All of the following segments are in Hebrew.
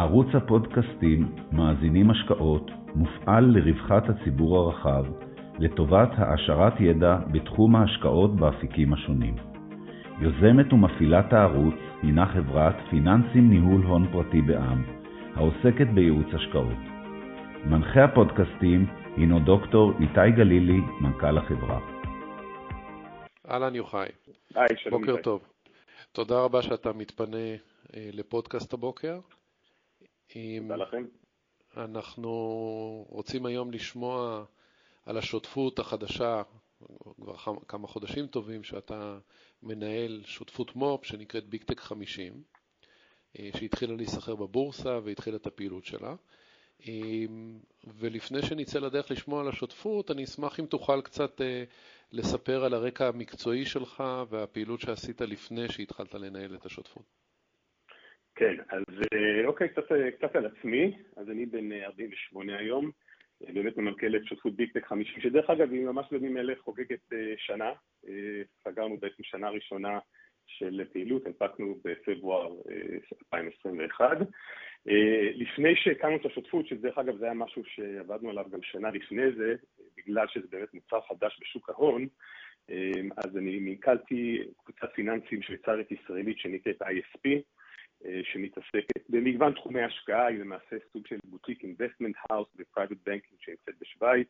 ערוץ הפודקאסטים מאזינים השקעות מופעל לרווחת הציבור הרחב, לטובת העשרת ידע בתחום ההשקעות באפיקים השונים. יוזמת ומפעילת הערוץ הינה חברת פיננסים ניהול הון פרטי בע"מ, העוסקת בייעוץ השקעות. מנחה הפודקאסטים הינו דוקטור איתי גלילי, מנכ"ל החברה. אהלן יוחאי. היי, שלום. בוקר טוב. תודה רבה שאתה מתפנה אה, לפודקאסט הבוקר. תודה לכם. אנחנו רוצים היום לשמוע על השותפות החדשה, כבר כמה חודשים טובים, שאתה מנהל שותפות מו"פ שנקראת ביגטק 50, אה, שהתחילה להיסחר בבורסה והתחילה את הפעילות שלה. אה, ולפני שנצא לדרך לשמוע על השותפות, אני אשמח אם תוכל קצת לספר על הרקע המקצועי שלך והפעילות שעשית לפני שהתחלת לנהל את השותפות. כן, אז אה, אוקיי, קצת, קצת על עצמי. אז אני בן 48 אה, היום, אה, באמת ממנכ"ל את שותפות ביגטק 50, שדרך אגב היא ממש בימים אלה חוגגת שנה. סגרנו בעצם שנה ראשונה של פעילות, הנפקנו בפברואר 2021. לפני שהקמנו את השותפות, שדרך אגב זה היה משהו שעבדנו עליו גם שנה לפני זה, בגלל שזה באמת מוצר חדש בשוק ההון, אז אני מנכ"לתי קבוצת פיננסים שוויצרית ישראלית שנקראת ISP, שמתעסקת במגוון תחומי השקעה, היא למעשה סוג של בוטיק investment house ו private banking שנמצאת בשוויץ,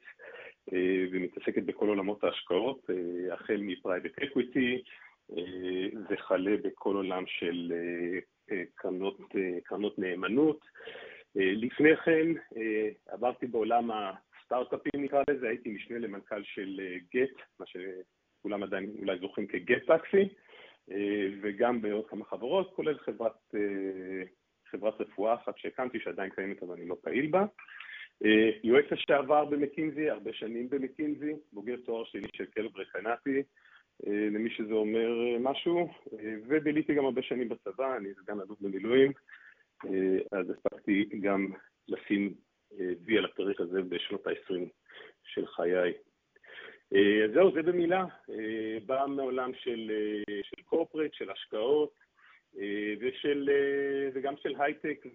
ומתעסקת בכל עולמות ההשקעות, החל מ private equity, וכלה בכל עולם של קרנות, קרנות נאמנות. לפני כן עברתי בעולם הסטארט-אפים נקרא לזה, הייתי משנה למנכ"ל של גט, מה שכולם עדיין אולי זוכרים כגט טקסי, וגם בעוד כמה חברות, כולל חברת, חברת רפואה אחת שהקמתי שעדיין קיימת אבל אני לא פעיל בה. יועץ לשעבר במקינזי, הרבה שנים במקינזי, בוגר תואר שני של כלב רקנטי, למי שזה אומר משהו, וביליתי גם הרבה שנים בצבא, אני סגן אלוף במילואים, אז הספקתי גם לשים וי על הפרק הזה בשנות ה-20 של חיי. אז זהו, זה במילה. בא מעולם של, של קורפרט, של השקעות, ושל, וגם של הייטק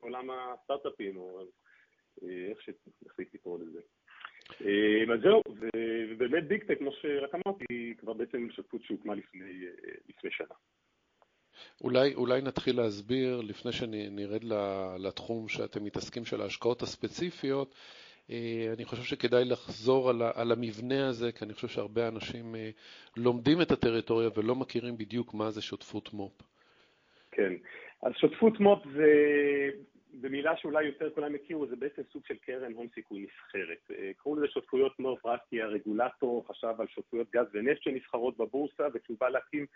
ועולם הסטארט-אפים, או איך שנחליט לקרוא לזה. אז זהו, ובאמת ביגטק, כמו שרק אמרתי, כבר בעצם שותפות שהוקמה לפני, לפני שנה. אולי, אולי נתחיל להסביר, לפני שנרד לתחום שאתם מתעסקים של ההשקעות הספציפיות, אני חושב שכדאי לחזור על, על המבנה הזה, כי אני חושב שהרבה אנשים לומדים את הטריטוריה ולא מכירים בדיוק מה זה שותפות מו"פ. כן, אז שותפות מו"פ זה במילה שאולי יותר כולם יכירו, זה בעצם סוג של קרן הון סיכוי נסחרת. קראו לזה שותפויות מו"פ רק כי הרגולטור חשב על שותפויות גז ונפט שנסחרות בבורסה, וכשהוא בא להקים,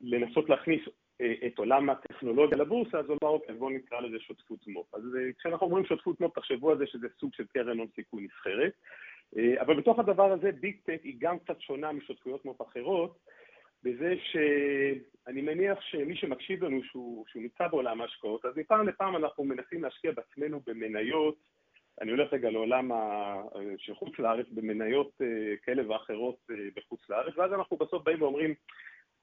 לנסות להכניס את עולם הטכנולוגיה לבורסה, אז הוא אמר, אוקיי, בואו נקרא לזה שותפות מו"פ. אז כשאנחנו אומרים שותפות מו"פ, תחשבו על זה שזה סוג של קרן הון סיכוי נסחרת. אבל בתוך הדבר הזה, ביג טק היא גם קצת שונה משותפויות מו"פ אחרות, בזה שאני מניח שמי שמקשיב לנו שהוא, שהוא נמצא בעולם ההשקעות, אז מפעם לפעם אנחנו מנסים להשקיע בעצמנו במניות, אני הולך רגע לעולם של חוץ לארץ, במניות כאלה ואחרות בחוץ לארץ, ואז אנחנו בסוף באים ואומרים,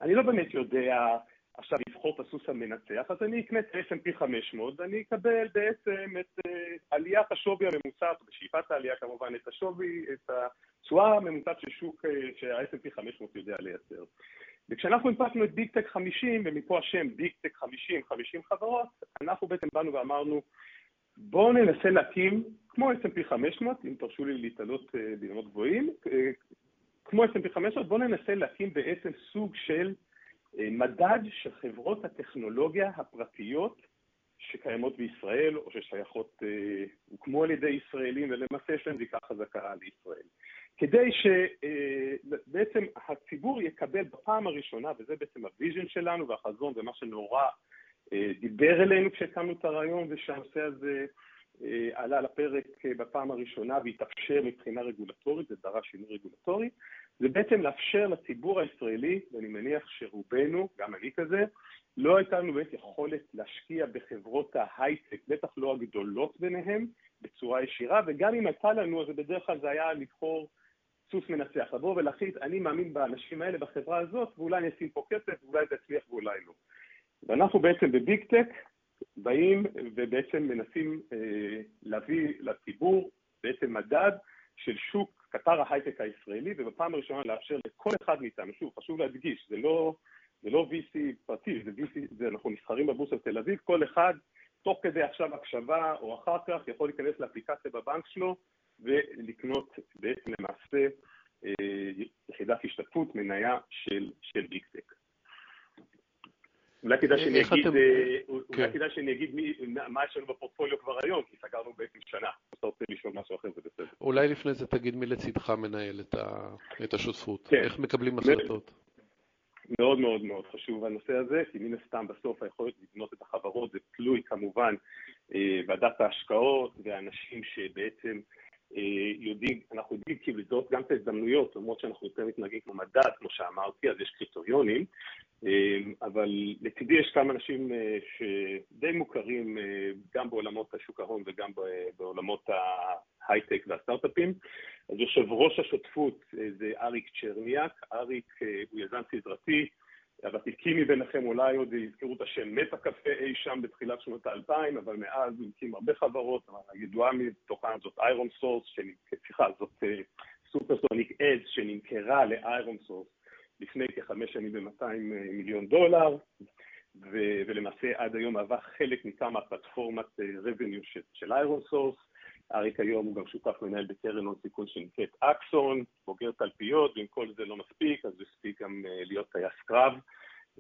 אני לא באמת יודע עכשיו לבחור את הסוס המנצח, אז אני אקנה את ה-S&P 500 ואני אקבל בעצם את עליית השווי הממוצעת, בשאיפת העלייה כמובן, את השווי, את התשואה הממוצעת של שוק שה-S&P 500 יודע לייצר. וכשאנחנו הנפקנו את ביגטק 50, ומפה השם ביגטק 50, 50 חברות, אנחנו בעצם באנו ואמרנו, בואו ננסה להקים, כמו S&P 500, אם תרשו לי להיתלות באילנות גבוהים, כמו S&P 500, בואו ננסה להקים בעצם סוג של מדד של חברות הטכנולוגיה הפרטיות שקיימות בישראל, או ששייכות, הוקמו על ידי ישראלים, ולמעשה יש להם זיקה חזקה לישראל. כדי שבעצם הציבור יקבל בפעם הראשונה, וזה בעצם ה vision שלנו והחזון ומה שנורא דיבר אלינו כשהקמנו את הרעיון, ושהנושא הזה עלה לפרק בפעם הראשונה והתאפשר מבחינה רגולטורית, זה דרש שינוי רגולטורי, זה בעצם לאפשר לציבור הישראלי, ואני מניח שרובנו, גם אני כזה, לא הייתה לנו באמת יכולת להשקיע בחברות ההייטק, בטח לא הגדולות ביניהם, בצורה ישירה, וגם אם הייתה לנו, אז בדרך כלל זה היה לבחור סוס מנצח, לבוא ולהחליט, אני מאמין באנשים האלה, בחברה הזאת, ואולי אני אשים פה כסף, ואולי זה יצליח ואולי לא. ואנחנו בעצם בביג טק באים ובעצם מנסים להביא לציבור בעצם מדד של שוק קטר ההייטק הישראלי, ובפעם הראשונה לאפשר לכל אחד מאיתנו, שוב, חשוב להדגיש, זה לא, זה לא VC פרטי, זה VC, זה אנחנו נסחרים בבורסה בתל אביב, כל אחד, תוך כדי עכשיו הקשבה או אחר כך, יכול להיכנס לאפליקציה בבנק שלו ולקנות בעצם למעשה אה, יחידת השתתפות, מניה של, של ביגטק. אולי כדאי שאני אגיד, אתם... אה, אולי כן. כדאי שאני אגיד מה יש לנו בפורטפוליו כבר היום, כי סגרנו בעצם שנה. אתה רוצה לשאול משהו אחר, זה בסדר. אולי לפני זה תגיד מי לצדך מנהל את, השותפות. כן. איך מקבלים החלטות? מאוד מאוד מאוד חשוב הנושא הזה, כי מן הסתם בסוף היכולת לבנות את החברות זה תלוי כמובן אה, ועדת ההשקעות והאנשים שבעצם אה, אנחנו יודעים כאילו לזהות גם את ההזדמנויות, למרות שאנחנו יותר מתנהגים כמו מדד, כמו שאמרתי, אז יש קריטריונים, אה, אבל לצידי יש כמה אנשים אה, שדי מוכרים גם בעולמות השוק ההון וגם בעולמות ההייטק והסטארט-אפים. אז יושב ראש השותפות זה אריק צ'רניאק, אריק הוא יזם סדרתי, הוותיקים מביניכם אולי עוד יזכרו את השם Metacafe אי שם בתחילת שנות האלפיים, אבל מאז הוא הרבה חברות, הידועה מתוכן זאת ironSource, סליחה, זאת Supersonic אה, Ads שנמכרה ל ironSource לפני כחמש שנים ב-200 אה, מיליון דולר, ו- ולמעשה עד היום מהווה חלק מכמה פלטפורמת revenue אה, של ironSource. אריק היום הוא גם שותף מנהל בקרן הון סיכון שנקראת Axon, בוגר תלפיות, ואם כל זה לא מספיק, אז הספיק גם אה, להיות טייס קרב, אה,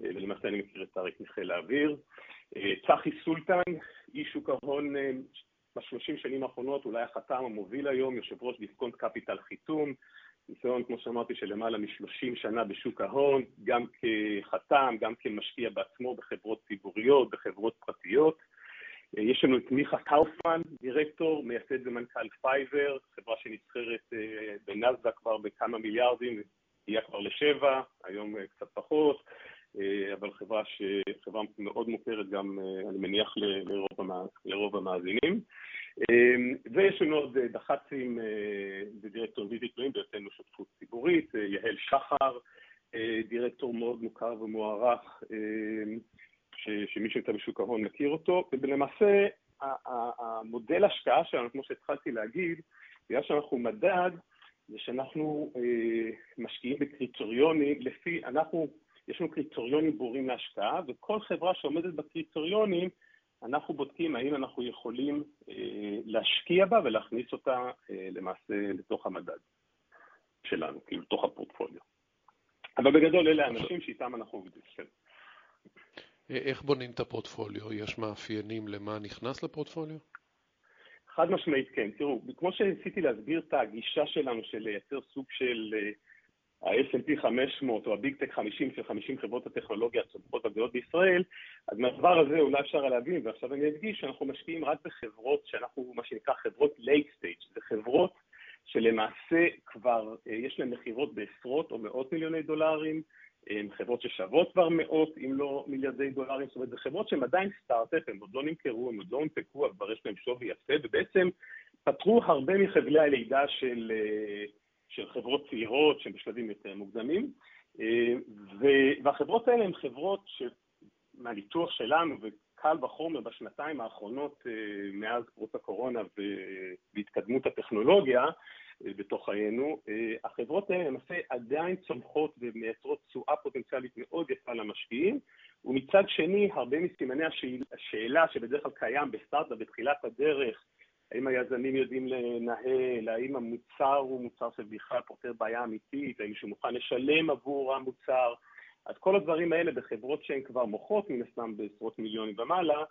ולמעשה אני מכיר את אריק מחיל האוויר. אה, צחי סולטן, איש שוק ההון בשלושים שנים האחרונות, אולי החתם המוביל היום, יושב ראש דיסקונט קפיטל חיתום, ניסיון, כמו שאמרתי, של למעלה מ-30 שנה בשוק ההון, גם כחתם, גם כמשקיע בעצמו בחברות ציבוריות, בחברות פרטיות. יש לנו את מיכה קאופמן, דירקטור, מייסד ומנכ"ל Fiverr, חברה שנסחרת אה, בנאסדק כבר בכמה מיליארדים, הגיעה כבר לשבע, היום אה, קצת פחות, אה, אבל חברה, ש... חברה מאוד מוכרת גם, אני מניח, לרוב, המא... לרוב המאזינים. ויש לנו עוד דח"צים ודירקטורים בלתי תלויים בהיותנו שותפות ציבורית, יהל שחר, דירקטור מאוד מוכר ומוערך, שמי שנמצא בשוק ההון מכיר אותו, ולמעשה המודל השקעה שלנו, כמו שהתחלתי להגיד, בגלל שאנחנו מדד, זה שאנחנו אה, משקיעים בקריטריונים לפי, אנחנו, יש לנו קריטריונים ברורים להשקעה, וכל חברה שעומדת בקריטריונים, אנחנו בודקים האם אנחנו יכולים אה, להשקיע בה ולהכניס אותה אה, למעשה לתוך המדד שלנו, כאילו לתוך הפורטפוליו. אבל בגדול אלה האנשים שאיתם אנחנו עובדים, כן. איך בונים את הפורטפוליו? יש מאפיינים למה נכנס לפורטפוליו? חד משמעית כן. תראו, כמו שניסיתי להסביר את הגישה שלנו של לייצר סוג של אה, ה-S&P 500 או ה Big Tech 50 של 50 חברות הטכנולוגיה הצומחות הגדולות בישראל, אז מהדבר הזה אולי אפשר להבין, ועכשיו אני אדגיש שאנחנו משקיעים רק בחברות שאנחנו, מה שנקרא חברות late stage, זה חברות שלמעשה כבר אה, יש להן מכירות בעשרות או מאות מיליוני דולרים, חברות ששוות כבר מאות אם לא מיליארדי דולרים, זאת אומרת זה חברות שהן עדיין סטארט-אפ, הן עוד לא נמכרו, הן עוד לא הונפקו, אבל כבר יש להן שווי יפה, ובעצם פתרו הרבה מחבלי הלידה של, אה, של חברות צעירות שהן בשלבים יותר מוקדמים, אה, והחברות האלה הן חברות שמהניתוח שלנו, וקל וחומר בשנתיים האחרונות אה, מאז פרוץ הקורונה והתקדמות הטכנולוגיה, בתוך חיינו. אה, החברות האלה למעשה עדיין צומחות ומייצרות תשואה פוטנציאלית מאוד יפה למשקיעים, ומצד שני, הרבה מסימני השאלה שבדרך כלל קיים בסטארט-אפ בתחילת הדרך, האם היזמים יודעים לנהל, האם המוצר הוא מוצר שבכלל פותר בעיה אמיתית, האם מישהו מוכן לשלם עבור המוצר, אז כל הדברים האלה בחברות שהן כבר מוכרות מן הסתם בעשרות מיליונים ומעלה,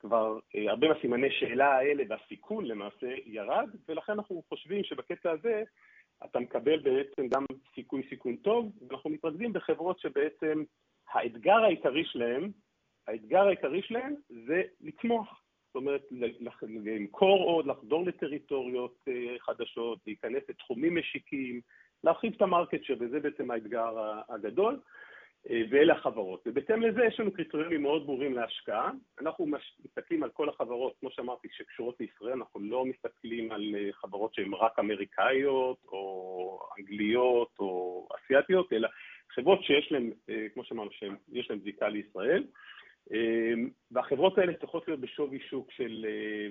כבר אה, הרבה מהסימני שאלה האלה והסיכון למעשה ירד, ולכן אנחנו חושבים שבקטע הזה אתה מקבל בעצם גם סיכוי סיכון טוב, ואנחנו מתרכזים בחברות שבעצם האתגר העיקרי שלהם, האתגר העיקרי שלהם זה לצמוח. אומרת, למכור עוד, לחדור לטריטוריות אה, חדשות, להיכנס לתחומים משיקים, להרחיב את המרקט שבזה בעצם האתגר הגדול. אה, ואלה החברות. ובהתאם לזה יש לנו קריטריונים מאוד ברורים להשקעה. אנחנו מסתכלים על כל החברות, כמו שאמרתי, שקשורות לישראל, אנחנו לא מסתכלים על אה, חברות שהן רק אמריקאיות או אנגליות או אסיאתיות, אלא חברות שיש להן, כמו שאמרנו, שיש להן זיקה לישראל. והחברות האלה צריכות להיות בשווי שוק של,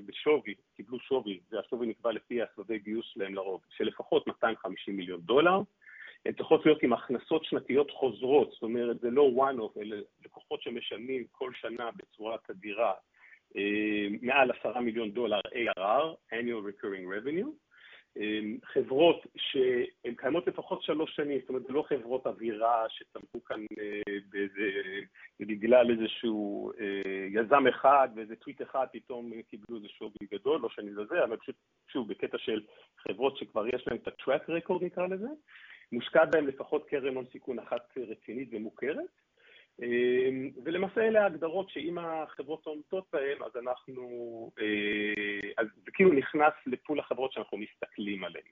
בשווי, קיבלו שווי, והשווי נקבע לפי הסבבי גיוס שלהם לרוב, של לפחות 250 מיליון דולר. הן צריכות להיות עם הכנסות שנתיות חוזרות, זאת אומרת, זה לא one-off, אלה לקוחות שמשלמים כל שנה בצורה תדירה מעל עשרה מיליון דולר ARR, annual recurring revenue, חברות שהן קיימות לפחות שלוש שנים, זאת אומרת, זה לא חברות אווירה שצמחו כאן באיזה, בגלל איזשהו יזם אחד ואיזה טוויט אחד פתאום קיבלו איזה שווי גדול, לא שאני לזה, אבל פשוט, שוב, בקטע של חברות שכבר יש להן את ה-track record נקרא לזה, מושקעת בהן לפחות קרן הון סיכון אחת רצינית ומוכרת, ולמעשה אלה ההגדרות שאם החברות עומדות בהן, אז אנחנו, אז זה כאילו נכנס לפול החברות שאנחנו מסתכלים עליהן.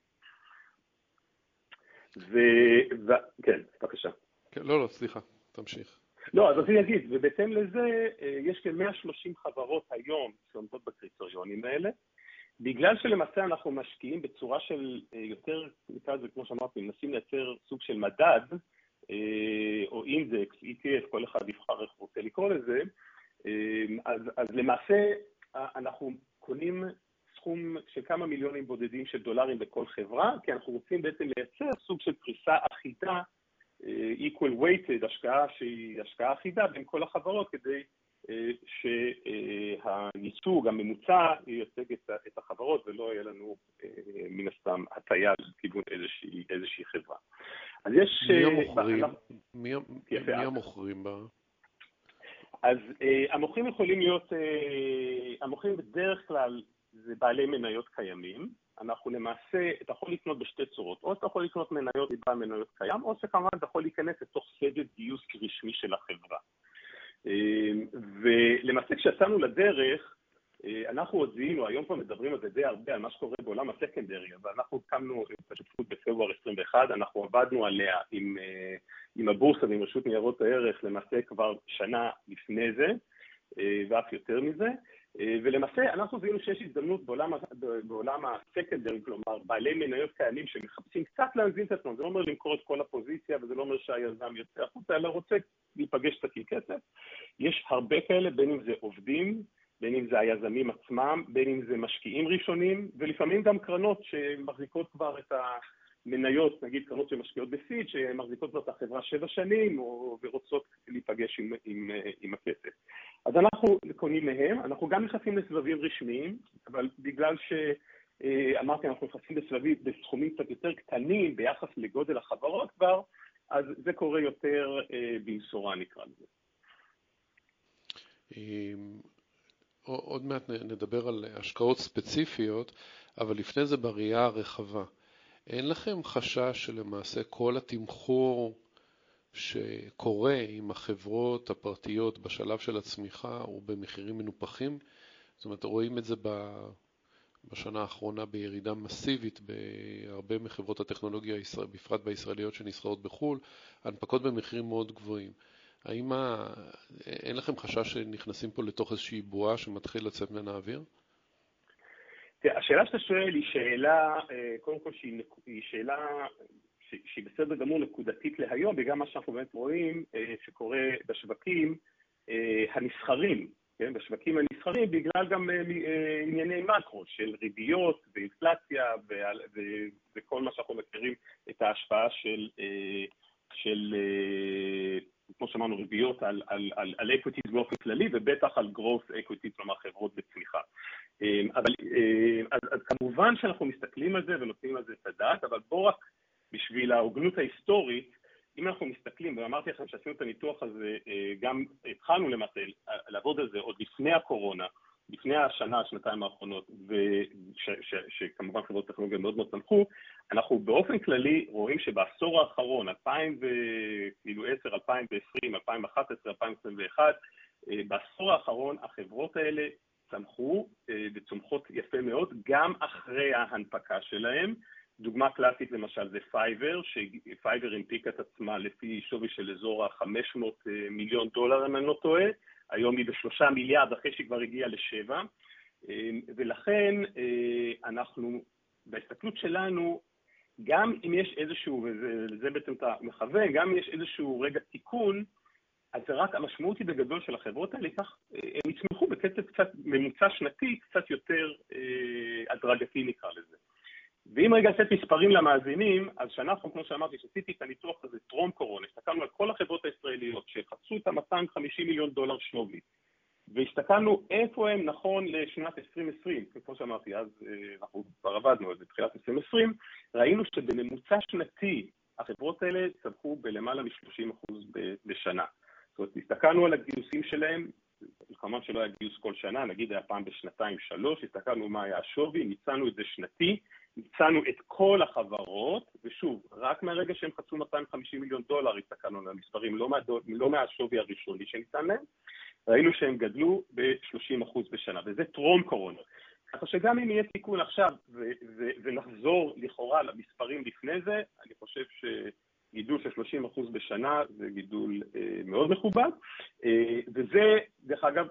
ו... ו... כן, בבקשה. כן, לא, לא, סליחה, תמשיך. לא, אז אני אגיד, ובהתאם לזה, יש כ-130 חברות היום שעומדות בקריטריונים האלה. בגלל שלמעשה אנחנו משקיעים בצורה של יותר, נקרא לזה, כמו שאמרתי, מנסים לייצר סוג של מדד, או אינדקס, ETF, כל אחד יבחר איך רוצה לקרוא לזה, אז, אז למעשה אנחנו קונים סכום של כמה מיליונים בודדים של דולרים בכל חברה, כי אנחנו רוצים בעצם לייצר סוג של פריסה אחידה, equal weighted, השקעה שהיא השקעה אחידה בין כל החברות, כדי שהייצוג הממוצע ייצג את החברות ולא יהיה לנו מן הסתם הטיה לכיוון איזושהי, איזושהי חברה. אז יש... מי המוכרים? מי, מי המוכרים בה? אז המוכרים יכולים להיות, המוכרים בדרך כלל זה בעלי מניות קיימים. אנחנו למעשה, אתה יכול לקנות בשתי צורות, או אתה יכול לקנות מניות מבעל מניות קיים, או שכמובן אתה יכול להיכנס לתוך סבב גיוס רשמי של החברה. ולמעשה כשיצאנו לדרך, אנחנו עוד זיהינו, היום כבר מדברים על זה די הרבה, על מה שקורה בעולם הסקנדרי, אבל אנחנו קמנו את השותפות בפברואר 21, אנחנו עבדנו עליה עם, עם הבורסה ועם רשות ניירות הערך למעשה כבר שנה לפני זה, ואף יותר מזה, ולמעשה אנחנו זיהינו שיש הזדמנות בעולם, בעולם הסקנדרי, כלומר בעלי מניות קיימים שמחפשים קצת להנזין את עצמם, זה לא אומר למכור את כל הפוזיציה וזה לא אומר שהיזם יוצא החוצה, אלא רוצה להיפגש קצת עם כסף. יש הרבה כאלה, בין אם זה עובדים, בין אם זה היזמים עצמם, בין אם זה משקיעים ראשונים, ולפעמים גם קרנות שמחזיקות כבר את המניות, נגיד קרנות שמשקיעות בסיד, שמחזיקות כבר את החברה שבע שנים, או, ורוצות להיפגש עם, עם, עם הכסף. אז אנחנו קונים מהם, אנחנו גם נכנסים לסבבים רשמיים, אבל בגלל שאמרתי, אנחנו נכנסים בסבבים, בסכומים קצת יותר קטנים ביחס לגודל החברות כבר, אז זה קורה יותר במשורה נקרא לזה. עוד מעט נדבר על השקעות ספציפיות, אבל לפני זה בראייה הרחבה. אין לכם חשש שלמעשה כל התמחור שקורה עם החברות הפרטיות בשלב של הצמיחה הוא במחירים מנופחים? זאת אומרת, רואים את זה בשנה האחרונה בירידה מסיבית בהרבה מחברות הטכנולוגיה, בפרט בישראליות שנסחרות בחו"ל, הנפקות במחירים מאוד גבוהים. האם ה... אין לכם חשש שנכנסים פה לתוך איזושהי בועה שמתחיל לצאת מן האוויר? השאלה שאתה שואל היא שאלה, קודם כל שהיא שאלה שהיא בסדר גמור נקודתית להיום, בגלל מה שאנחנו באמת רואים שקורה בשווקים הנסחרים, כן, בשווקים הנסחרים, בגלל גם ענייני מקרו של ריביות ואינפלציה וכל מה שאנחנו מכירים את ההשפעה של, של כמו שאמרנו, ריביות על, על, על, על equities באופן כללי, ובטח על growth equity, כלומר חברות בצמיחה. אבל אז, אז כמובן שאנחנו מסתכלים על זה ונותנים על זה את הדעת, אבל בואו רק בשביל ההוגנות ההיסטורית, אם אנחנו מסתכלים, ואמרתי לכם שעשינו את הניתוח הזה, גם התחלנו למעשה לעבוד על זה עוד לפני הקורונה, לפני השנה, השנתיים האחרונות, שכמובן חברות טכנולוגיה מאוד מאוד צמחו, אנחנו באופן כללי רואים שבעשור האחרון, 2010, 2020, 2011, 2021, בעשור האחרון החברות האלה צמחו וצומחות יפה מאוד, גם אחרי ההנפקה שלהם. דוגמה קלאסית למשל זה Fiverr, ש Fiverr הנפיקה את עצמה לפי שווי של אזור ה-500 מיליון דולר, אם אני לא טועה, היום היא בשלושה מיליארד אחרי שהיא כבר הגיעה לשבע, ולכן אנחנו, בהסתכלות שלנו, גם אם יש איזשהו, וזה בעצם אתה מכוון, גם אם יש איזשהו רגע תיקון, אז זה רק, המשמעות היא בגדול של החברות האלה, כך הם יצמחו בקצב קצת ממוצע שנתי, קצת יותר אה, הדרגתי נקרא לזה. ואם רגע לתת מספרים למאזינים, אז שאנחנו, כמו שאמרתי, שעשיתי את הניתוח הזה טרום קורונה, הסתכלנו על כל החברות הישראליות שחצו את ה-250 מיליון דולר שווי, והסתכלנו איפה הם נכון לשנת 2020, כמו שאמרתי, אז אה, אנחנו כבר עבדנו על זה בתחילת 2020, ראינו שבממוצע שנתי החברות האלה צמחו בלמעלה מ-30% בשנה. זאת אומרת, הסתכלנו על הגיוסים שלהם, כמובן שלא היה גיוס כל שנה, נגיד היה פעם בשנתיים שלוש, הסתכלנו מה היה השווי, ניצלנו את זה שנתי, ניצלנו את כל החברות, ושוב, רק מהרגע שהם חצו 250 מיליון דולר הסתכלנו על המספרים, לא, מהדול, לא מהשווי הראשוני שניתן להם, ראינו שהם גדלו ב-30% בשנה, וזה טרום קורונה. ככה שגם אם יהיה תיקון עכשיו ונחזור לכאורה למספרים לפני זה, אני חושב שגידול של 30% בשנה זה גידול אה, מאוד מכובד, אה, וזה, דרך אגב,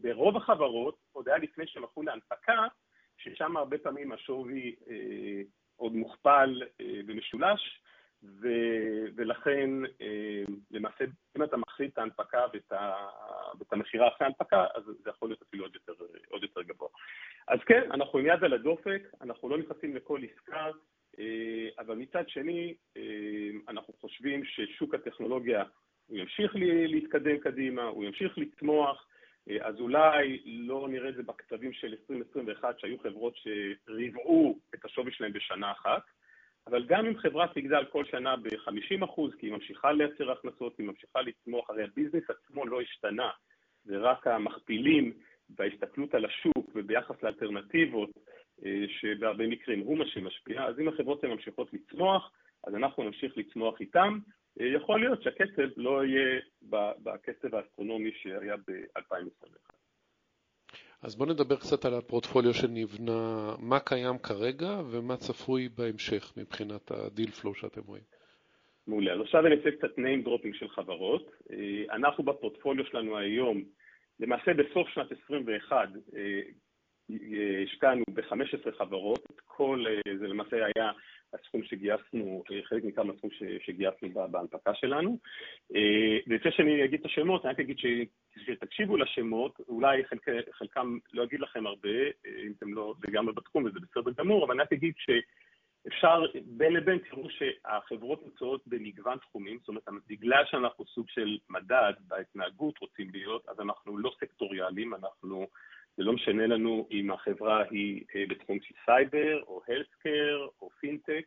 ברוב החברות, עוד היה לפני שהם הלכו להנפקה, ששם הרבה פעמים השווי אה, עוד מוכפל אה, ומשולש, ו, ולכן אה, למעשה אם אתה מחליט את ההנפקה ואת, ואת המכירה אחרי ההנפקה, אז זה יכול להיות אפילו עוד יותר, עוד יותר גבוה. אז כן, אנחנו עם יד על הדופק, אנחנו לא נכנסים לכל עסקה, אה, אבל מצד שני, אה, אנחנו חושבים ששוק הטכנולוגיה הוא ימשיך להתקדם קדימה, הוא ימשיך לצמוח, אז אולי לא נראה את זה בקצבים של 2021, שהיו חברות שריבעו את השווי שלהם בשנה אחת, אבל גם אם חברה תגדל כל שנה ב-50%, כי היא ממשיכה לייצר הכנסות, היא ממשיכה לצמוח, הרי הביזנס עצמו לא השתנה, זה רק המכפילים וההסתכלות על השוק וביחס לאלטרנטיבות, אה, שבהרבה מקרים הוא מה שמשפיע, אז אם החברות הן ממשיכות לצמוח, אז אנחנו נמשיך לצמוח איתן. אה, יכול להיות שהקצב לא יהיה בקצב האסטרונומי שהיה ב-2021. אז בואו נדבר קצת על הפורטפוליו שנבנה, מה קיים כרגע ומה צפוי בהמשך מבחינת ה deal flow שאתם רואים. מעולה. אז עכשיו אני אעשה קצת name dropping של חברות. אה, אנחנו בפורטפוליו שלנו היום, למעשה בסוף שנת 21, אה, השקענו ב-15 חברות, כל, אה, זה למעשה היה הסכום שגייסנו, חלק ניכר מהסכום שגייסנו בהנפקה שלנו. ולפני שאני אגיד את השמות, אני רק אגיד שתקשיבו לשמות, אולי חלק, חלקם לא אגיד לכם הרבה, אם אתם לא לגמרי בתחום וזה בסדר גמור, אבל אני רק אגיד שאפשר, בין לבין תראו שהחברות נמצאות במגוון תחומים, זאת אומרת, בגלל שאנחנו סוג של מדד בהתנהגות רוצים להיות, אז אנחנו לא סקטוריאליים, אנחנו, זה לא משנה לנו אם החברה היא אה, בתחום של סייבר, או healthcare, או פינטק,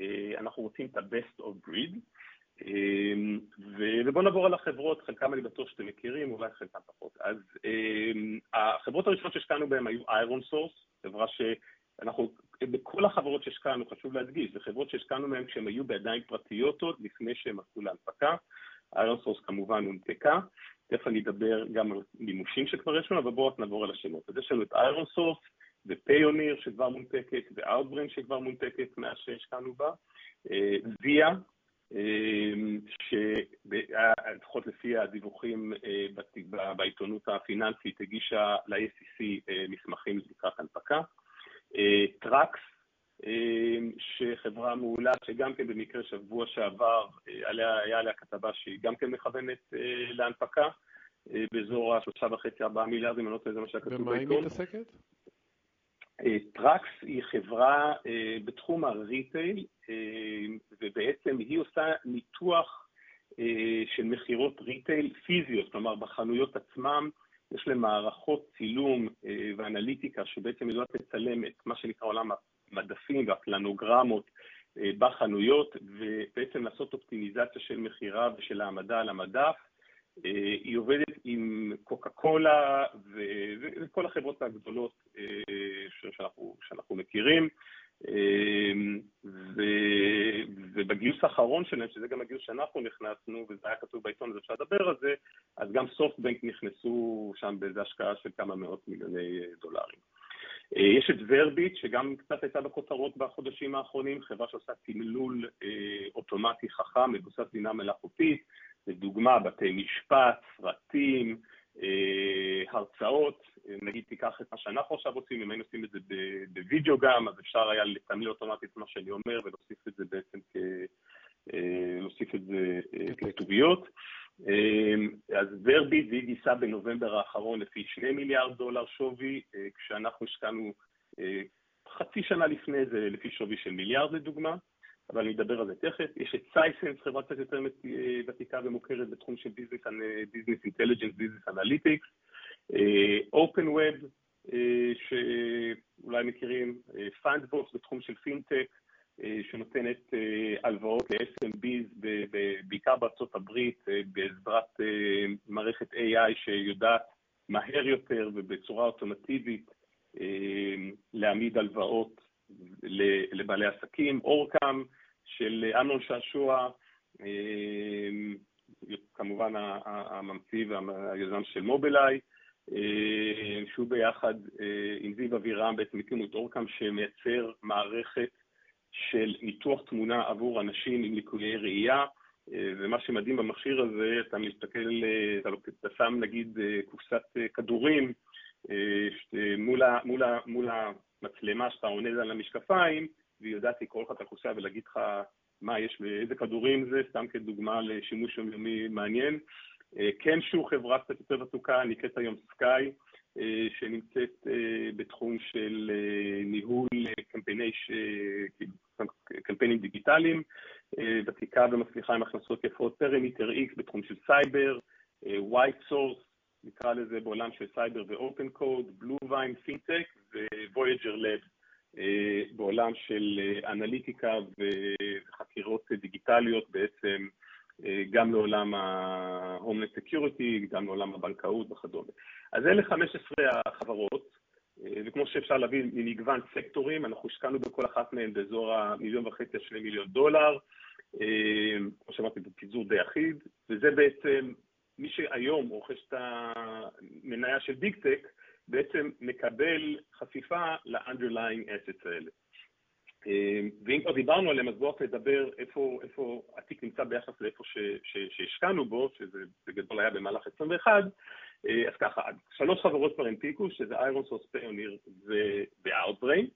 אה, אנחנו רוצים את ה-best of breed. אמ, ובואו נעבור על החברות, חלקם אני בטוח שאתם מכירים, אולי חלקם פחות. אז החברות הראשונות שהשקענו בהן היו ironSource, חברה שאנחנו, בכל החברות שהשקענו, חשוב להדגיש, זה חברות שהשקענו בהן כשהן היו בידיים פרטיות עוד, לפני שהן עשו להנפקה. ironSource כמובן הונפקה, תכף אני אדבר גם על מימושים שכבר יש לנו, אבל בואו נעבור על השמות. אז יש לנו את Iron ו Payoneer שכבר מונפקת, ו Outbrain שכבר מונפקת מאז שהשקענו בה, Via, אה, שלפחות לפי הדיווחים אה, בעיתונות הפיננסית הגישה אה, מסמכים לקראת הנפקה. אה, Trax, שחברה מעולה שגם כן במקרה שבוע שעבר עליה, היה עליה כתבה שהיא גם כן מכוונת להנפקה באזור ה-3.5-4 מיליארד, אם אני לא טועה, זה מה שהיה כתוב בעיתון. ומה היא מתעסקת? Trax היא חברה בתחום ה retail, ובעצם היא עושה ניתוח של מכירות retail פיזיות, כלומר בחנויות עצמם יש להם מערכות צילום ואנליטיקה שבעצם יודעות לצלם את מה שנקרא עולם המדפים והפלנוגרמות בחנויות, ובעצם לעשות אופטימיזציה של מכירה ושל העמדה על המדף. אה, היא עובדת עם קוקה קולה וכל החברות הגדולות אה, שאנחנו, שאנחנו מכירים. אה, ובגיוס האחרון שלהם, שזה גם הגיוס שאנחנו נכנסנו, וזה היה כתוב בעיתון, אז אפשר לדבר על זה, אז גם סופטבנק נכנסו שם באיזו השקעה של כמה מאות מיליוני דולרים. יש את ורביט, שגם קצת הייתה בכותרות בחודשים האחרונים, חברה שעושה תמלול אוטומטי חכם, מבוסס בינה מלאכותית, לדוגמה, בתי משפט, סרטים, אה, הרצאות, נגיד תיקח את מה שאנחנו עכשיו עושים, אם היינו עושים את זה בווידאו גם, אז אפשר היה לתמלל אוטומטית מה שאני אומר ולהוסיף את זה בעצם כ... אה, להוסיף את זה אה, ככתוביות. אז Verbit והיא גייסה בנובמבר האחרון לפי 2 מיליארד דולר שווי, כשאנחנו השקענו חצי שנה לפני זה לפי שווי של מיליארד לדוגמה, אבל אני אדבר על זה תכף. יש את Sisense, חברה קצת יותר ותיקה ומוכרת בתחום של business intelligence, business analytics, OpenWeb, שאולי מכירים, Fundbox בתחום של פינטק, שנותנת הלוואות ל-SMBs, בעיקר בארצות הברית, בעזרת מערכת AI שיודעת מהר יותר ובצורה אוטומטיבית להעמיד הלוואות לבעלי עסקים, OrCam של אמנון שעשוע, כמובן הממציא והיזם של Mobileye, שהוא ביחד עם זיו אבירם בעצם הקימו את אורקאם שמייצר מערכת של ניתוח תמונה עבור אנשים עם ליקויי ראייה, ומה שמדהים במכשיר הזה, אתה מסתכל, אתה שם נגיד קופסת כדורים מול, מול, מול המצלמה שאתה עונד על המשקפיים, והיא יודעת לקרוא לך את הקופסה ולהגיד לך מה יש ואיזה כדורים זה, סתם כדוגמה לשימוש יומיומי מעניין. Kenshoo, חברה קצת יותר ותיקה, נקראת היום Skai, שנמצאת בתחום של ניהול קמפייני, קמפיינים דיגיטליים, ותיקה ומצליחה עם הכנסות יפות, PerimeterX בתחום של סייבר, WhiteSource, נקרא לזה בעולם של סייבר ו open code, BlueVine פינטק Voyager Labs בעולם של אנליטיקה וחקירות דיגיטליות בעצם גם לעולם ה-Homeland Security, גם לעולם הבנקאות וכדומה. אז אלה 15 החברות, וכמו שאפשר להבין ממגוון סקטורים, אנחנו השקענו בכל אחת מהן באזור המיליון וחצי עד שני מיליון דולר, כמו שאמרתי, בפיזור די אחיד, וזה בעצם מי שהיום רוכש את המניה של ביג טק, בעצם מקבל חשיפה ל-underlying assets האלה. ואם כבר דיברנו עליהם, אז בואו רק נדבר איפה, איפה התיק נמצא ביחס לאיפה שהשקענו בו, שזה בגדול היה במהלך 21, אז ככה, שלוש חברות כבר הנפיקו, שזה איירון-סורס, פיוניר ו-Outbrain.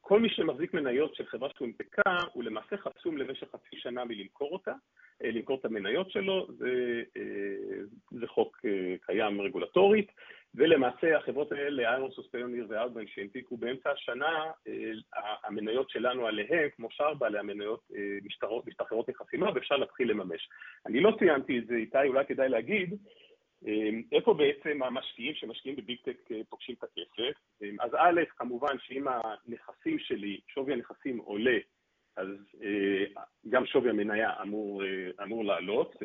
כל מי שמחזיק מניות של חברה שהונפקה, הוא למעשה חסום למשך חצי שנה מלמכור אותה, למכור את המניות שלו, זה, זה חוק קיים רגולטורית, ולמעשה החברות האלה, ironSource, Payoneer ו-Outbrain, שהנפיקו באמצע השנה, המניות שלנו עליהם, כמו שאר בעלי המניות, משתחררות מחסימה ואפשר להתחיל לממש. אני לא ציינתי את זה, איתי, אולי כדאי להגיד, איפה בעצם המשקיעים שמשקיעים בביג-טק פוגשים את הכסף? אז א', כמובן שאם הנכסים שלי, שווי הנכסים עולה, אז גם שווי המניה אמור, אמור לעלות.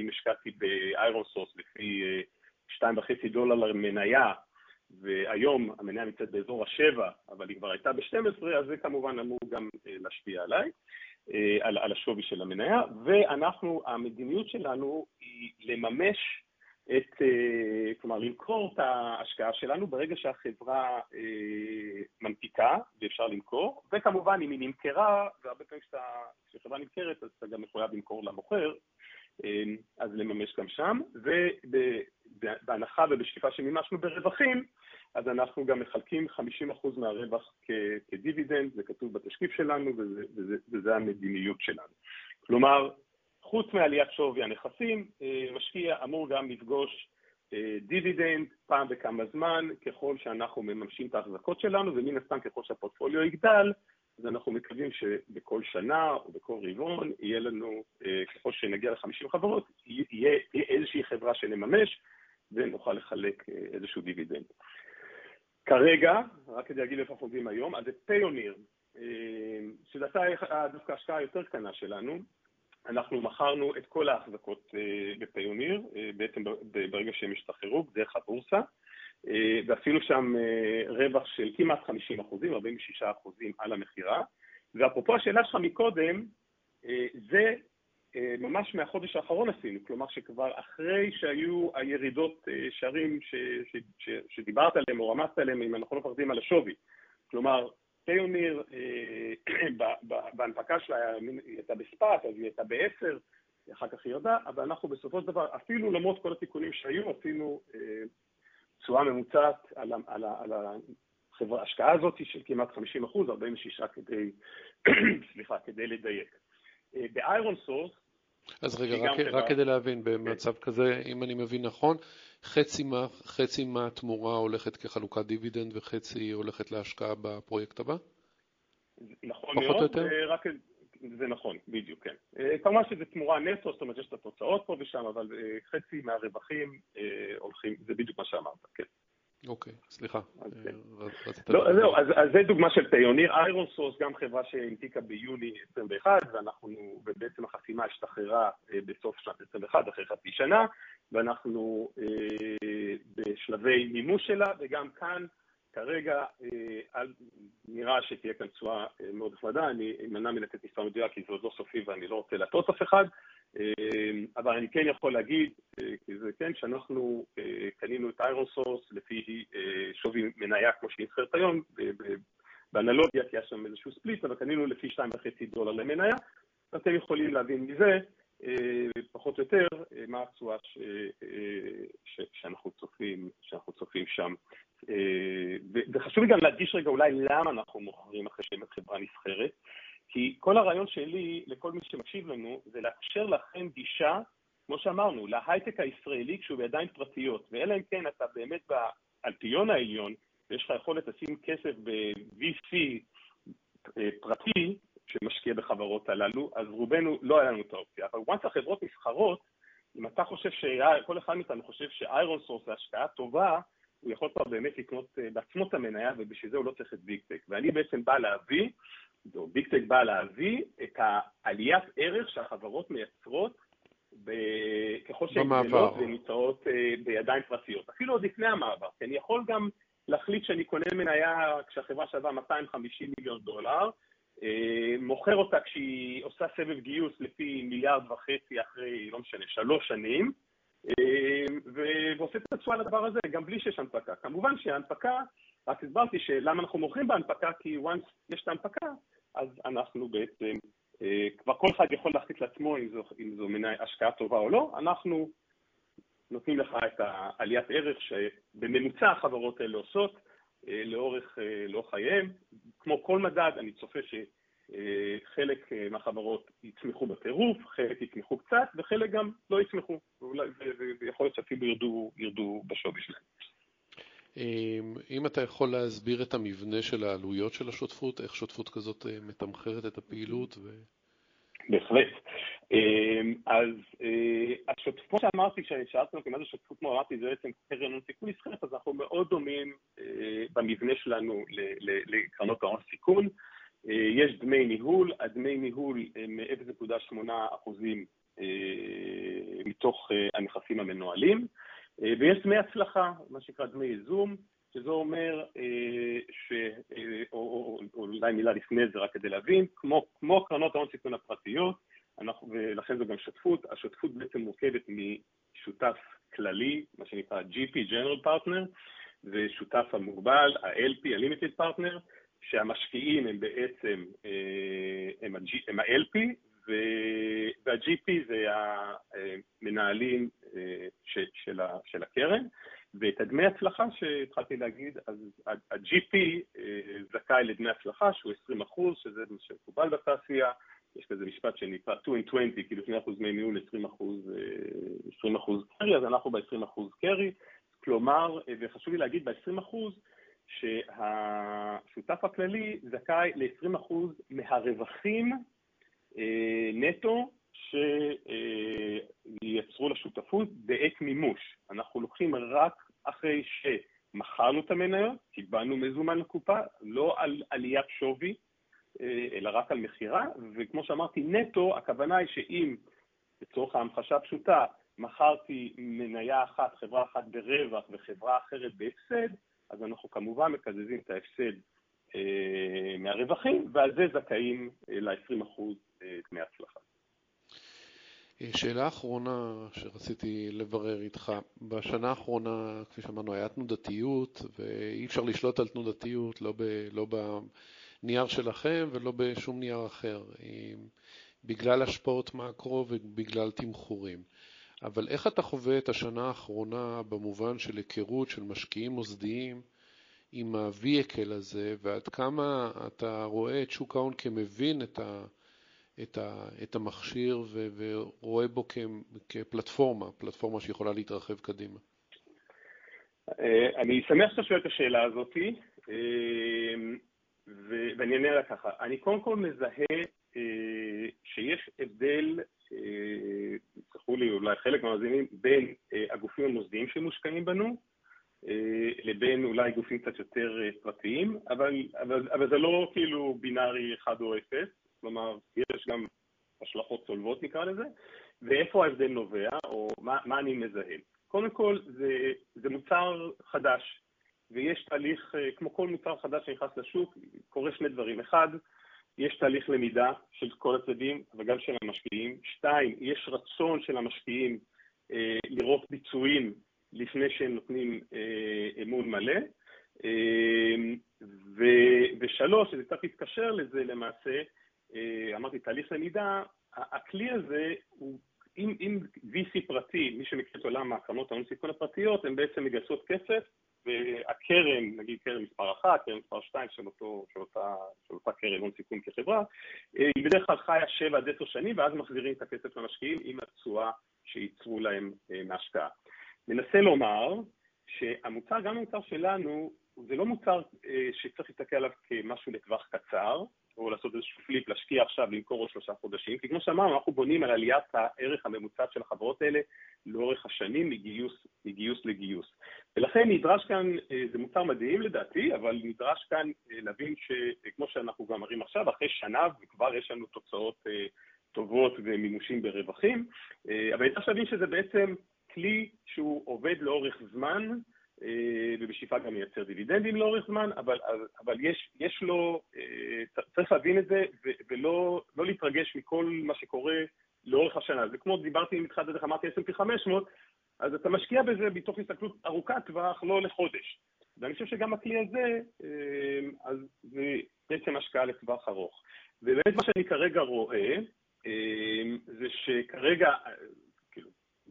אם השקעתי ב-Iron Source לפי 2.5 דולר למניה, והיום המניה נמצאת באזור ה-7, אבל היא כבר הייתה ב-12, אז זה כמובן אמור גם להשפיע עליי, על, על השווי של המניה. ואנחנו, המדיניות שלנו היא לממש את, כלומר, למכור את ההשקעה שלנו ברגע שהחברה מנפיקה ואפשר למכור, וכמובן אם היא נמכרה, והרבה פעמים כשחברה נמכרת אז אתה גם מחויב למכור למוכר, אז לממש גם שם, ובהנחה ובשאיפה שמימשנו ברווחים, אז אנחנו גם מחלקים 50% מהרווח כדיבידנד, זה כתוב בתשקיף שלנו וזה המדיניות שלנו. כלומר, חוץ מעליית שווי הנכסים, משקיע אמור גם לפגוש דיבידנד פעם בכמה זמן, ככל שאנחנו מממשים את ההחזקות שלנו, ומן הסתם ככל שהפורטפוליו יגדל, אז אנחנו מקווים שבכל שנה או בכל רבעון יהיה לנו, ככל שנגיע ל-50 חברות, יהיה איזושהי חברה שנממש ונוכל לחלק איזשהו דיבידנד. כרגע, רק כדי להגיד איפה אנחנו עומדים היום, אז זה פיוניר, שזו דווקא ההשקעה היותר קטנה שלנו, אנחנו מכרנו את כל ההחזקות בפיוניר, בעצם ברגע שהם השתחררו, דרך הבורסה, ועשינו שם רווח של כמעט 50 אחוזים, 46 אחוזים על המכירה. ואפרופו השאלה שלך מקודם, זה ממש מהחודש האחרון עשינו, כלומר שכבר אחרי שהיו הירידות שערים שדיברת עליהם או רמזת עליהם, אם אנחנו לא מפחדים על השווי. כלומר, פיוניר בהנפקה שלה היא הייתה בספאט, אז היא הייתה ב-10, אחר כך היא ירדה, אבל אנחנו בסופו של דבר, אפילו למרות כל התיקונים שהיו, עשינו תשואה ממוצעת על ההשקעה הזאת של כמעט 50 אחוז, 46 כדי, סליחה, כדי לדייק. ב-Iron Source, אז רגע, רק, רק כדי להבין, במצב כן. כזה, אם אני מבין נכון, חצי, מה, חצי מהתמורה הולכת כחלוקת דיבידנד וחצי הולכת להשקעה בפרויקט הבא? נכון מאוד, רק, זה נכון, בדיוק, כן. אה, כמובן שזה תמורה נטו, זאת אומרת יש את התוצאות פה ושם, אבל אה, חצי מהרווחים אה, הולכים, זה בדיוק מה שאמרת, כן. אוקיי, סליחה. כן. לא, זהו, אז זה דוגמה של Payoneer. ironSource, גם חברה שהנפיקה ביוני 21, ואנחנו, ובעצם החסימה השתחררה בסוף שנת 21, אחרי חצי שנה, ואנחנו בשלבי מימוש שלה, וגם כאן כרגע אה, נראה שתהיה כאן תשואה אה, מאוד נחמדה, אני אמנע מלתת מספר מדויק כי זה עוד לא סופי ואני לא רוצה להטעות אף אחד, אה, אבל אני כן יכול להגיד, כי זה כן, שאנחנו קנינו את ironSource לפי שווי מניה כמו שהיא נסחרת היום, באנלוגיה, כי היה שם איזשהו split, אבל קנינו לפי 2.5 דולר למניה, אתם יכולים להבין מזה פחות או יותר מה התשואה שאנחנו צופים, שאנחנו צופים שם. אה, וחשוב לי גם להדגיש רגע אולי למה אנחנו מוכרים אחרי חברה נסחרת, כי כל הרעיון שלי לכל מי שמקשיב לנו זה לאפשר לכם גישה, כמו שאמרנו, להייטק הישראלי כשהוא בידיים פרטיות, ואלא אם כן אתה באמת באלפיון העליון ויש לך יכולת לשים כסף ב-VC אה, פרטי שמשקיע בחברות הללו, אז רובנו לא היה לנו את האופציה. אבל once החברות נסחרות, אם אתה חושב, כל אחד מאיתנו חושב ש ironSource זה השקעה טובה, הוא יכול כבר באמת לקנות אה, בעצמו את המניה, ובשביל זה הוא לא צריך את ביג טק. ואני בעצם בא להביא, או ביג טק בא להביא, את העליית ערך שהחברות מייצרות ככל שהן גדלות ונמצאות אה, בידיים פרטיות. אפילו עוד לפני המעבר, כי אני יכול גם להחליט שאני קונה מניה כשהחברה שווה 250 מיליון דולר, מוכר אותה כשהיא עושה סבב גיוס לפי מיליארד וחצי אחרי, לא משנה, שלוש שנים, אמ, ועושה את התשואה לדבר הזה גם בלי שיש הנפקה. כמובן שההנפקה, רק הסברתי שלמה אנחנו מוכרים בהנפקה, כי once יש את ההנפקה, אז אנחנו בעצם, אה, כבר כל אחד יכול להחליט לעצמו אם זו, אם זו מנה השקעה טובה או לא, אנחנו נותנים לך את העליית ערך שבממוצע החברות האלה עושות אה, לאורך, אה, לאורך חייהם. כמו כל מדד, אני צופה ש... אה, אה, מהחברות יצמחו בטירוף, חלק יצמחו קצת, וחלק גם לא יצמחו, ויכול להיות שאפילו ירדו, ירדו בשווי שלהם. אם אתה יכול להסביר את המבנה של העלויות של השותפות, איך שותפות כזאת אה, מתמחרת את הפעילות? ו... בהחלט. אמ, אז השותפות שאמרתי, כששאלת אותי מה זה שותפות כמו אמרתי, זה בעצם קרן הון סיכון נסחרת, אז אנחנו מאוד דומים במבנה שלנו לקרנות ההון סיכון. אה, יש דמי ניהול, הדמי ניהול הם 0.8 אחוזים אה, מתוך אה, הנכסים המנוהלים, ויש דמי הצלחה, מה שנקרא דמי ייזום, שזה אומר, ש... או, או, או אולי מילה לפני זה רק כדי להבין, כמו, כמו קרנות ההון סיכון הפרטיות, ולכן זו גם שותפות, השותפות בעצם מורכבת משותף כללי, מה שנקרא GP, General Partner, ושותף המוגבל, ה-LP, ה-Limited Partner, שהמשקיעים הם בעצם, אה, הם, הם ה-LP וה-GP זה המנהלים אה, של, של הקרן, ואת הדמי הצלחה שהתחלתי להגיד, אז ה-GP אה, זכאי לדמי הצלחה שהוא 20 אחוז, שזה מה שמקובל בתעשייה, יש כזה משפט שנקרא 2 in 20, כאילו 2 אחוז דמי ניהול, 20 אחוז, 20 אחוז קרי, אז אנחנו ב-20 אחוז קרי, כלומר, וחשוב לי להגיד, ב-20 אחוז, שהשותף הכללי זכאי ל-20% מהרווחים אה, נטו שייצרו לשותפות בעת מימוש. אנחנו לוקחים רק אחרי שמכרנו את המניות, קיבלנו מזומן לקופה, לא על עליית שווי, אה, אלא רק על מכירה, וכמו שאמרתי, נטו, הכוונה היא שאם, לצורך ההמחשה הפשוטה, מכרתי מניה אחת, חברה אחת ברווח וחברה אחרת בהפסד, אז אנחנו כמובן מקזזים את ההפסד אה, מהרווחים, ועל זה זכאים אה, ל-20% אה, דמי הצלחה. שאלה אחרונה שרציתי לברר איתך, בשנה האחרונה, כפי שאמרנו, היה תנודתיות, ואי אפשר לשלוט על תנודתיות, לא, ב, לא בנייר שלכם ולא בשום נייר אחר, בגלל השפעות מקרו ובגלל תמחורים. אבל איך אתה חווה את השנה האחרונה במובן של היכרות של משקיעים מוסדיים עם ה-vehicle הזה, ועד כמה אתה רואה את שוק ההון כמבין את, ה, את, ה, את המכשיר ו, ורואה בו כ, כפלטפורמה, פלטפורמה שיכולה להתרחב קדימה? אני שמח שאתה שואל את השאלה הזאת, ואני אענה לה ככה. אני קודם כל מזהה שיש הבדל, יסלחו לי אולי חלק מהמאזינים, בין הגופים המוסדיים שמושקעים בנו, לבין אולי גופים קצת יותר פרטיים, אבל, אבל, אבל זה לא כאילו בינארי 1 או 0, כלומר, יש גם השלכות צולבות נקרא לזה, ואיפה ההבדל נובע, או מה, מה אני מזהה. קודם כל, זה, זה מוצר חדש, ויש תהליך, כמו כל מוצר חדש שנכנס לשוק, קורה שני דברים. אחד, יש תהליך למידה של כל הצדדים, וגם של המשקיעים. שתיים, יש רצון של המשקיעים אה, לראות ביצועים לפני שהם נותנים אה, אמון מלא. אה, ו, ושלוש, שזה קצת מתקשר לזה למעשה, אה, אמרתי תהליך למידה, הכלי הזה הוא, אם, VC פרטי, מי שמכיר את עולם הקרנות ההון סיכון הפרטיות, הן בעצם מגייסות כסף, והקרן, נגיד קרן מספר אחת, קרן מספר שתיים של, אותו, של, אותה, של אותה קרן הון סיכון כחברה, אה, היא בדרך כלל חיה שבע עד עשר שנים, ואז מחזירים את הכסף למשקיעים עם התשואה שייצרו להם אה, מהשקעה. מנסה לומר שהמוצר, גם המוצר שלנו, זה לא מוצר שצריך להסתכל עליו כמשהו לטווח קצר, או לעשות איזשהו פליפ, להשקיע עכשיו, למכור עוד שלושה חודשים, כי כמו שאמרנו, אנחנו בונים על עליית הערך הממוצע של החברות האלה לאורך השנים מגיוס, מגיוס לגיוס. ולכן נדרש כאן, אה, זה מוצר מדהים לדעתי, אבל נדרש כאן אה, להבין שכמו שאנחנו גם מראים עכשיו, אחרי שנה וכבר יש לנו תוצאות אה, טובות ומימושים ברווחים, אבל נדרש להבין שזה בעצם כלי שהוא עובד לאורך זמן, אה, ובשאיפה גם מייצר דיבידנדים לאורך זמן, אבל, אבל יש, יש לו, אה, צריך להבין את זה ולא לא להתרגש מכל מה שקורה לאורך השנה. זה כמו, דיברתי עם מתחילת הדרך, אמרתי S&P 500, אז אתה משקיע בזה מתוך הסתכלות ארוכת טווח, לא לחודש. ואני חושב שגם הכלי הזה, אה, אז זה בעצם השקעה לטווח ארוך. ובאמת מה שאני כרגע רואה, זה שכרגע,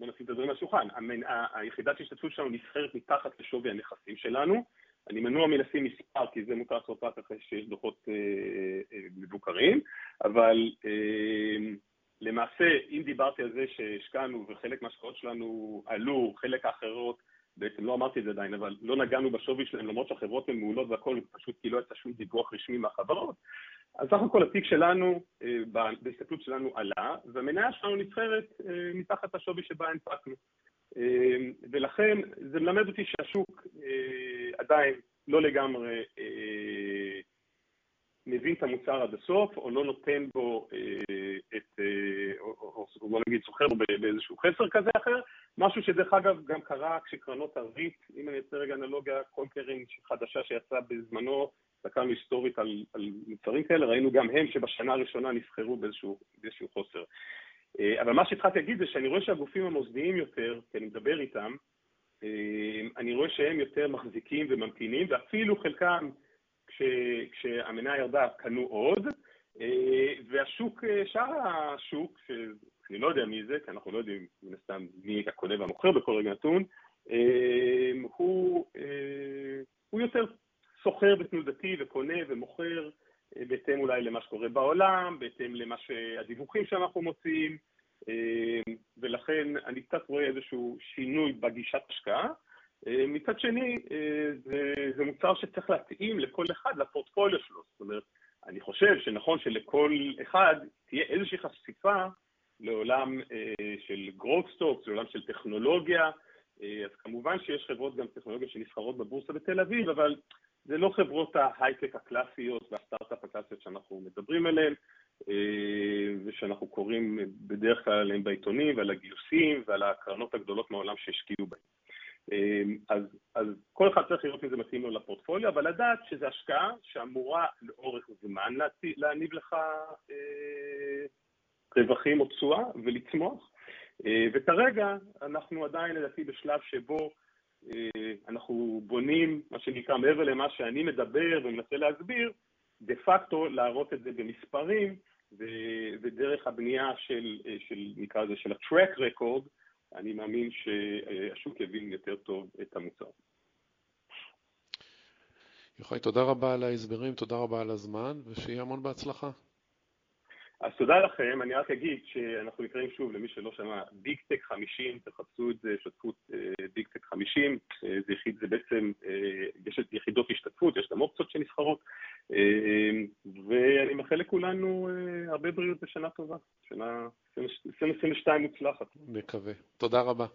בוא נשים את הדברים על השולחן, היחידת השתתפות שלנו נסחרת מתחת לשווי הנכסים שלנו. אני מנוע מלשים מספר, כי זה מותר לעשות רק אחרי שיש דוחות אה, אה, מבוקרים, אבל אה, למעשה, אם דיברתי על זה שהשקענו וחלק מההשקעות שלנו עלו, חלק האחרות, בעצם לא אמרתי את זה עדיין, אבל לא נגענו בשווי שלהם, למרות שהחברות הן מעולות והכול, פשוט כי לא יצא שום דיווח רשמי מהחברות, אז סך הכל התיק שלנו, אה, בהסתכלות שלנו עלה, והמניה שלנו נבחרת אה, מתחת לשווי שבה הנפקנו. אה, ולכן זה מלמד אותי שהשוק עדיין לא לגמרי מבין את המוצר עד הסוף, או לא נותן בו את, או, בוא נגיד סוחר בו באיזשהו חסר כזה אחר, משהו שדרך אגב גם קרה כשקרנות הריט, אם אני אעשה רגע אנלוגיה, כל קרן חדשה שיצאה בזמנו הסתכלנו היסטורית על, על מוצרים כאלה, ראינו גם הם שבשנה הראשונה נסחרו באיזשהו, באיזשהו חוסר. אה, אבל מה שהתחלתי להגיד זה שאני רואה שהגופים המוסדיים יותר, כי אני מדבר איתם, אה, אני רואה שהם יותר מחזיקים וממתינים, ואפילו חלקם, כש, כשהמניה ירדה, קנו עוד, אה, והשוק, שאר השוק, שאני לא יודע מי זה, כי אנחנו לא יודעים מן הסתם מי הקונה והמוכר בכל רגע נתון, הוא, הוא יותר סוחר בתנודתי וקונה ומוכר אה, בהתאם אולי למה שקורה בעולם, בהתאם למה שהדיווחים שאנחנו מוציאים, אה, ולכן אני קצת רואה איזשהו שינוי בגישת השקעה. אה, מצד שני, זה, זה מוצר שצריך להתאים לכל אחד לפורטפוליו שלו. זאת אומרת, אני חושב שנכון שלכל אחד תהיה איזושהי חשיפה לעולם של growth לעולם של טכנולוגיה, אז כמובן שיש חברות גם טכנולוגיה שנסחרות בבורסה בתל אביב, אבל זה לא חברות ההייטק הקלאסיות והסטארט-אפ הקלאסיות שאנחנו מדברים עליהן, אה, ושאנחנו קוראים בדרך כלל עליהן בעיתונים ועל הגיוסים ועל הקרנות הגדולות מהעולם שהשקיעו בהן. אה, אז, אז כל אחד צריך לראות אם זה מתאים לו לפורטפוליו, אבל לדעת שזו השקעה שאמורה לאורך זמן להניב לך אה, רווחים או תשואה ולצמוח. וכרגע אנחנו עדיין לדעתי בשלב שבו אנחנו בונים, מה שנקרא, מעבר למה שאני מדבר ומנסה להסביר, דה פקטו להראות את זה במספרים, ודרך הבנייה של, אה, של, נקרא לזה, של ה-track record, אני מאמין שהשוק יבין יותר טוב את המוצר. יוחאי, תודה רבה על ההסברים, תודה רבה על הזמן, ושיהיה המון בהצלחה. אז תודה לכם, אני רק אגיד שאנחנו נקראים שוב למי שלא שמע, ביג טק 50, תחפשו את זה, שותפות ביג טק 50, זה, יחיד, זה בעצם, יש את יחידות השתתפות, יש גם אופציות שנסחרות, ואני מאחל לכולנו הרבה בריאות ושנה טובה, שנה 2022 מוצלחת. מקווה. תודה רבה.